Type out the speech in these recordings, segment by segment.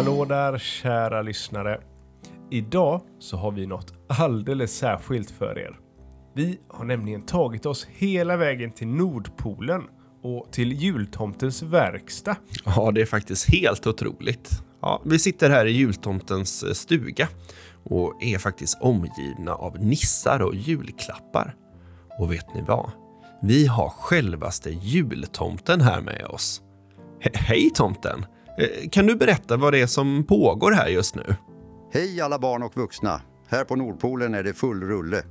Hallå där kära lyssnare. Idag så har vi något alldeles särskilt för er. Vi har nämligen tagit oss hela vägen till Nordpolen och till jultomtens verkstad. Ja, det är faktiskt helt otroligt. Ja, vi sitter här i jultomtens eh, stuga och är faktiskt omgivna av nissar och julklappar. Och vet ni vad? Vi har självaste jultomten här med oss. He hej tomten! Eh, Kan du berätta vad det är som pågår här just nu? Hej alla barn och vuxna! Här på Nordpolen är det full rulle.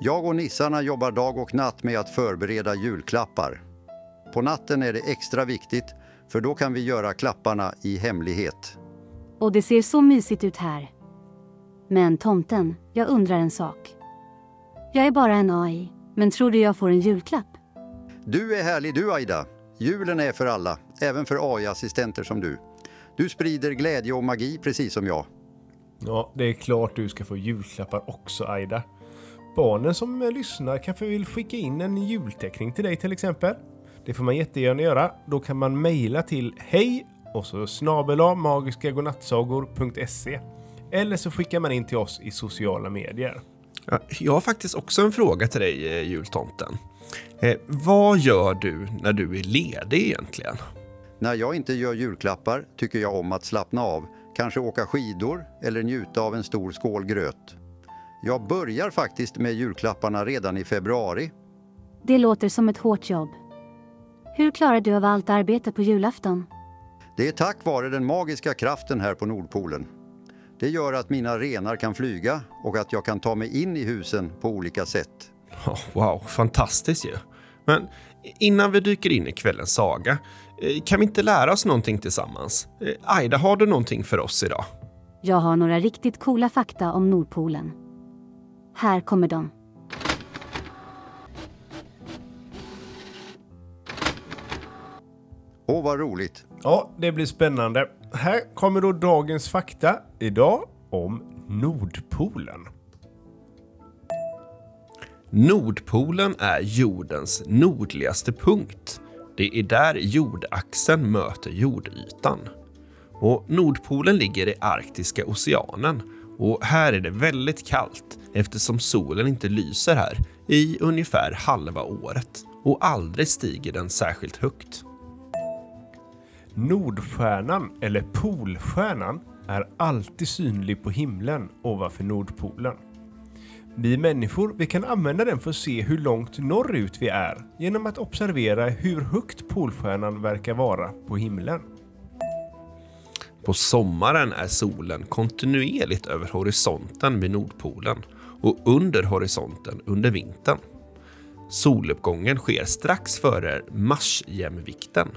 Jag och nissarna jobbar dag och natt med att förbereda julklappar. På natten är det extra viktigt för då kan vi göra klapparna i hemlighet. Och det ser så mysigt ut här. Men tomten, jag undrar en sak. Jag är bara en AI, men tror du jag får en julklapp? Du är härlig du Aida! Julen är för alla, även för AI-assistenter som du. Du sprider glädje och magi precis som jag. Ja, det är klart du ska få julklappar också Aida. Barnen som lyssnar kanske vill skicka in en julteckning till dig till exempel. Det får man jättegärna göra. Då kan man mejla till hej och så snabela magiskagodnattsagor.se Eller så skickar man in till oss i sociala medier. Ja, Jag har faktiskt också en fråga till dig, eh, jultomten. Eh, vad gör du när du är ledig egentligen? När jag inte gör julklappar tycker jag om att slappna av, kanske åka skidor eller njuta av en stor skål gröt. Jag börjar faktiskt med julklapparna redan i februari. Det låter som ett hårt jobb. Hur klarar du av allt arbete på julafton? Det är tack vare den magiska kraften här på Nordpolen. Det gör att mina renar kan flyga och att jag kan ta mig in i husen på olika sätt. Oh, wow, fantastiskt ju. Men innan vi dyker in i kvällens saga, eh, kan vi inte lära oss någonting tillsammans? Eh, Aida, har du någonting för oss idag? Jag har några riktigt coola fakta om Nordpolen. Här kommer de. Åh, vad roligt! Ja, det blir spännande. Här kommer då dagens fakta idag om Nordpolen. Nordpolen är jordens nordligaste punkt. Det är där jordaxeln möter jordytan. Och Nordpolen ligger i Arktiska oceanen och här är det väldigt kallt eftersom solen inte lyser här i ungefär halva året och aldrig stiger den särskilt högt. Nordstjärnan, eller Polstjärnan, är alltid synlig på himlen ovanför Nordpolen. Vi människor vi kan använda den för att se hur långt norrut vi är genom att observera hur högt Polstjärnan verkar vara på himlen. På sommaren är solen kontinuerligt över horisonten vid Nordpolen och under horisonten under vintern. Soluppgången sker strax före marsjämvikten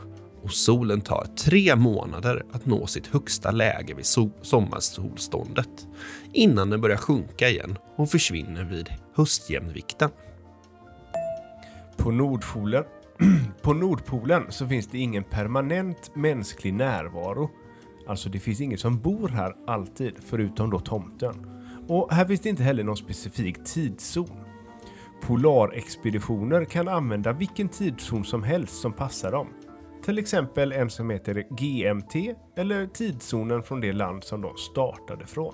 och solen tar tre månader att nå sitt högsta läge vid so- sommarsolståndet innan den börjar sjunka igen och försvinner vid höstjämvikten. På Nordpolen, på Nordpolen så finns det ingen permanent mänsklig närvaro. Alltså det finns ingen som bor här alltid, förutom då tomten. Och här finns det inte heller någon specifik tidszon. Polarexpeditioner kan använda vilken tidszon som helst som passar dem. Till exempel en som heter GMT eller tidszonen från det land som de startade från.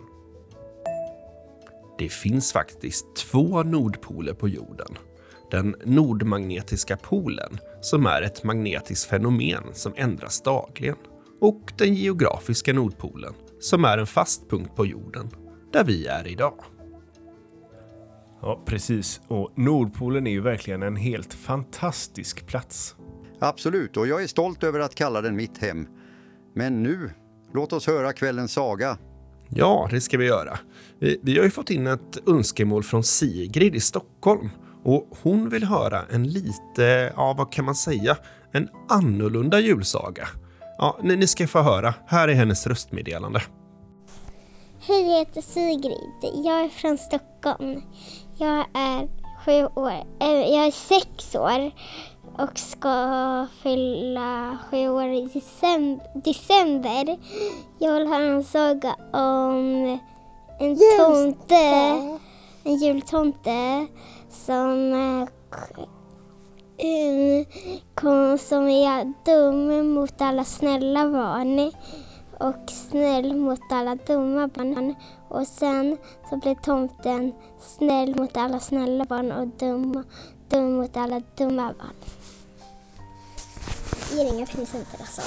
Det finns faktiskt två nordpoler på jorden. Den nordmagnetiska polen, som är ett magnetiskt fenomen som ändras dagligen. Och den geografiska nordpolen, som är en fast punkt på jorden, där vi är idag. Ja, precis. Och Nordpolen är ju verkligen en helt fantastisk plats. Absolut, och jag är stolt över att kalla den mitt hem. Men nu, låt oss höra kvällens saga. Ja, det ska vi göra. Vi, vi har ju fått in ett önskemål från Sigrid i Stockholm och hon vill höra en lite, ja vad kan man säga, en annorlunda julsaga. Ja, ni, ni ska få höra. Här är hennes röstmeddelande. Hej, jag heter Sigrid. Jag är från Stockholm. Jag är sju år. äh, Jag är sex år och ska fylla sju år i decem- december. Jag vill ha en saga om en tomte, en jultomte som, kom, som är dum mot alla snälla barn. och snäll mot alla dumma barn. Och sen så blir tomten snäll mot alla snälla barn och dum, dum mot alla dumma barn. Ger inga presenter alltså.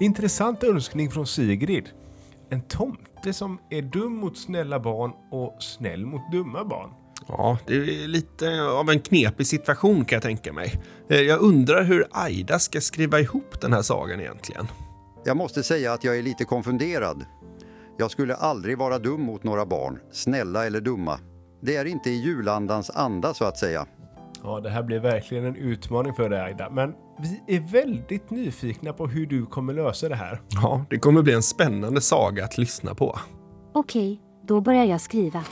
Intressant önskning från Sigrid. En tomte som är dum mot snälla barn och snäll mot dumma barn. Ja, det är lite av en knepig situation kan jag tänka mig. Eh, Jag undrar hur Aida ska skriva ihop den här sagan egentligen. Jag måste säga att jag är lite konfunderad. Jag skulle aldrig vara dum mot några barn, snälla eller dumma. Det är inte i julandans anda så att säga. Ja, det här blir verkligen en utmaning för dig Aida, men vi är väldigt nyfikna på hur du kommer lösa det här. Ja, det kommer bli en spännande saga att lyssna på. Okej, då börjar jag skriva.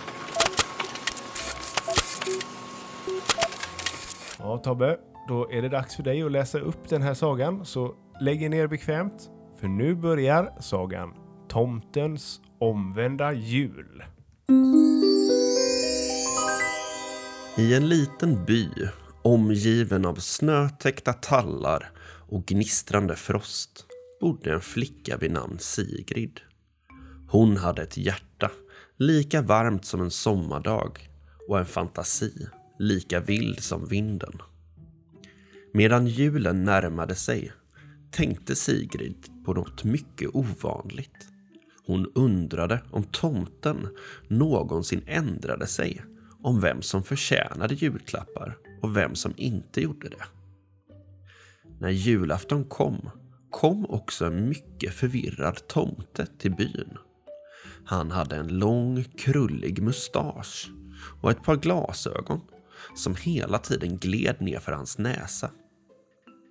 Ja, Tobbe, då är det dags för dig att läsa upp den här sagan, så lägg er ner bekvämt, för nu börjar sagan Tomtens omvända jul. I en liten by, omgiven av snötäckta tallar och gnistrande frost, bodde en flicka vid namn Sigrid. Hon hade ett hjärta lika varmt som en sommardag och en fantasi lika vild som vinden. Medan julen närmade sig tänkte Sigrid på något mycket ovanligt. Hon undrade om tomten någonsin ändrade sig om vem som förtjänade julklappar och vem som inte gjorde det. När julafton kom, kom också en mycket förvirrad tomte till byn. Han hade en lång, krullig mustasch och ett par glasögon som hela tiden gled ner för hans näsa.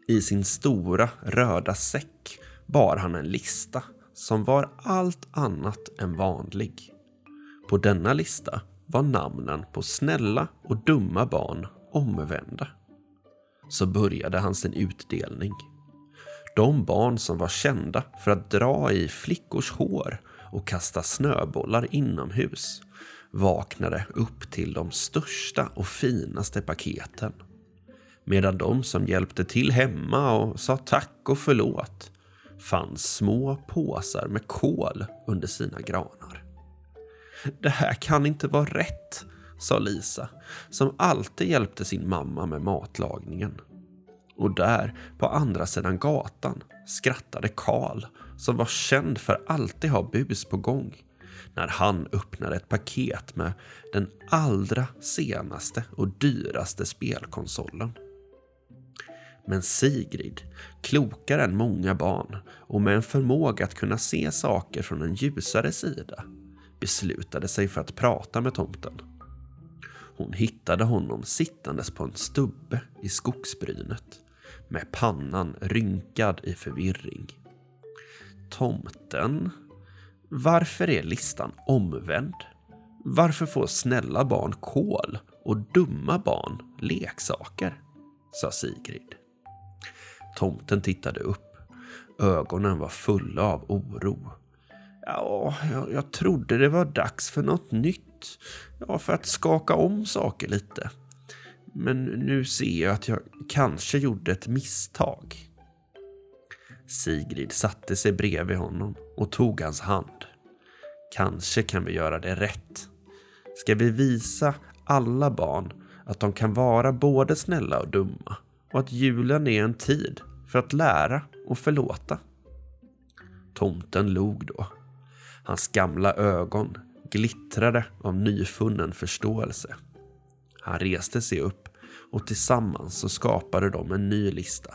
I sin stora röda säck bar han en lista som var allt annat än vanlig. På denna lista var namnen på snälla och dumma barn omvända. Så började han sin utdelning. De barn som var kända för att dra i flickors hår och kasta snöbollar inomhus vaknade upp till de största och finaste paketen. Medan de som hjälpte till hemma och sa tack och förlåt fann små påsar med kol under sina granar. Det här kan inte vara rätt, sa Lisa, som alltid hjälpte sin mamma med matlagningen. Och där, på andra sidan gatan, skrattade Karl, som var känd för att alltid ha bus på gång, när han öppnade ett paket med den allra senaste och dyraste spelkonsolen. Men Sigrid, klokare än många barn och med en förmåga att kunna se saker från en ljusare sida, beslutade sig för att prata med tomten. Hon hittade honom sittandes på en stubbe i skogsbrynet med pannan rynkad i förvirring. Tomten? Varför är listan omvänd? Varför får snälla barn kol och dumma barn leksaker? sa Sigrid. Tomten tittade upp. Ögonen var fulla av oro. Ja, jag, jag trodde det var dags för något nytt. Ja, för att skaka om saker lite. Men nu ser jag att jag kanske gjorde ett misstag. Sigrid satte sig bredvid honom och tog hans hand. Kanske kan vi göra det rätt. Ska vi visa alla barn att de kan vara både snälla och dumma och att julen är en tid för att lära och förlåta. Tomten log då. Hans gamla ögon glittrade av nyfunnen förståelse. Han reste sig upp och tillsammans så skapade de en ny lista.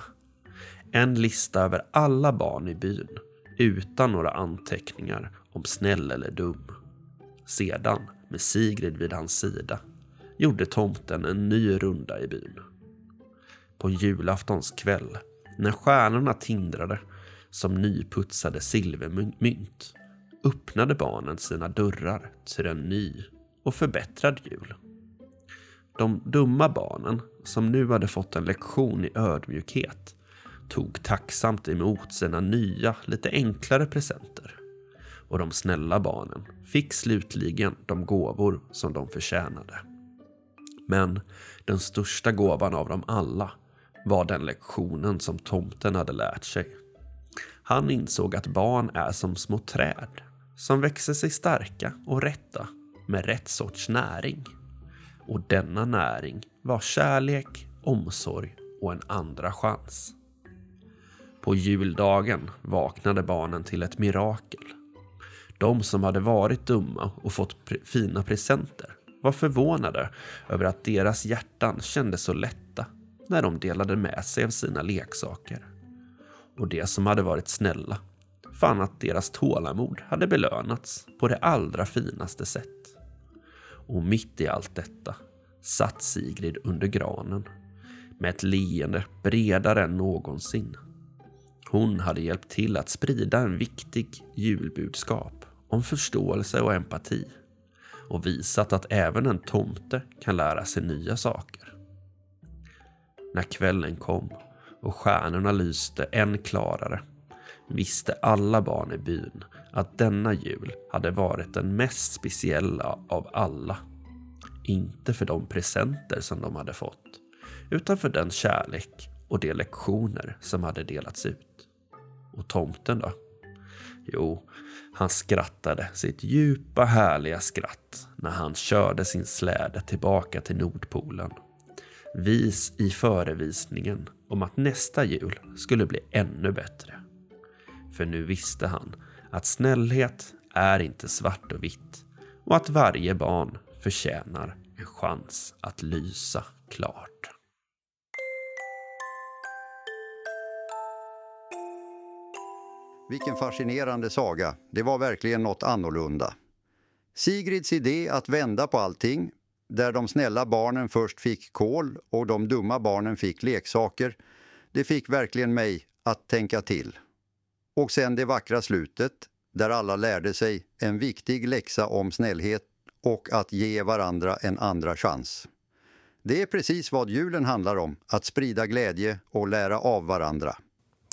En lista över alla barn i byn utan några anteckningar om snäll eller dum. Sedan, med Sigrid vid hans sida, gjorde tomten en ny runda i byn. På julaftons kväll, när stjärnorna tindrade som nyputsade silvermynt, öppnade barnen sina dörrar till en ny och förbättrad jul. De dumma barnen, som nu hade fått en lektion i ödmjukhet, tog tacksamt emot sina nya, lite enklare presenter. Och de snälla barnen fick slutligen de gåvor som de förtjänade. Men den största gåvan av dem alla var den lektionen som tomten hade lärt sig. Han insåg att barn är som små träd som växer sig starka och rätta med rätt sorts näring. Och denna näring var kärlek, omsorg och en andra chans. På juldagen vaknade barnen till ett mirakel. De som hade varit dumma och fått pre fina presenter var förvånade över att deras hjärtan kändes så lätta när de delade med sig av sina leksaker. Och de som hade varit snälla fann att deras tålamod hade belönats på det allra finaste sätt. Och mitt i allt detta satt Sigrid under granen med ett leende bredare än någonsin. Hon hade hjälpt till att sprida en viktig julbudskap om förståelse och empati och visat att även en tomte kan lära sig nya saker. När kvällen kom och stjärnorna lyste än klarare visste alla barn i byn att denna jul hade varit den mest speciella av alla. Inte för de presenter som de hade fått, utan för den kärlek och de lektioner som hade delats ut. Och tomten då? Jo, han skrattade sitt djupa härliga skratt när han körde sin släde tillbaka till Nordpolen. Vis i förevisningen om att nästa jul skulle bli ännu bättre. För nu visste han att snällhet är inte svart och vitt och att varje barn förtjänar en chans att lysa klart. Vilken fascinerande saga. Det var verkligen något annorlunda. Sigrids idé att vända på allting, där de snälla barnen först fick kol och de dumma barnen fick leksaker, det fick verkligen mig att tänka till. Och sen det vackra slutet, där alla lärde sig en viktig läxa om snällhet och att ge varandra en andra chans. Det är precis vad julen handlar om, att sprida glädje och lära av varandra.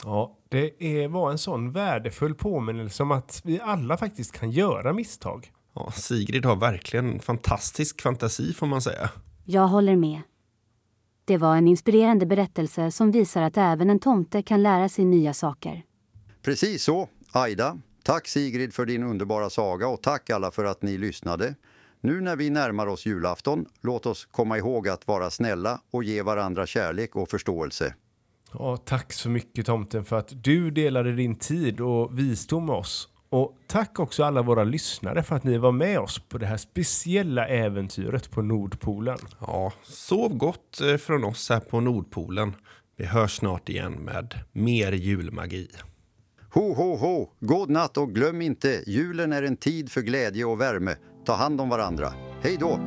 Ja, det är, var en sån värdefull påminnelse om att vi alla faktiskt kan göra misstag. Ja, Sigrid har verkligen fantastisk fantasi får man säga. Jag håller med. Det var en inspirerande berättelse som visar att även en tomte kan lära sig nya saker. Precis så, Aida. Tack Sigrid för din underbara saga och tack alla för att ni lyssnade. Nu när vi närmar oss julafton, låt oss komma ihåg att vara snälla och ge varandra kärlek och förståelse. Ja, tack så mycket tomten för att du delade din tid och visdom med oss. Och tack också alla våra lyssnare för att ni var med oss på det här speciella äventyret på Nordpolen. Ja, sov gott eh, från oss här på Nordpolen. Vi hörs snart igen med mer julmagi. Ho, ho, ho! God natt och glöm inte, julen är en tid för glädje och värme. Ta hand om varandra. Hej då!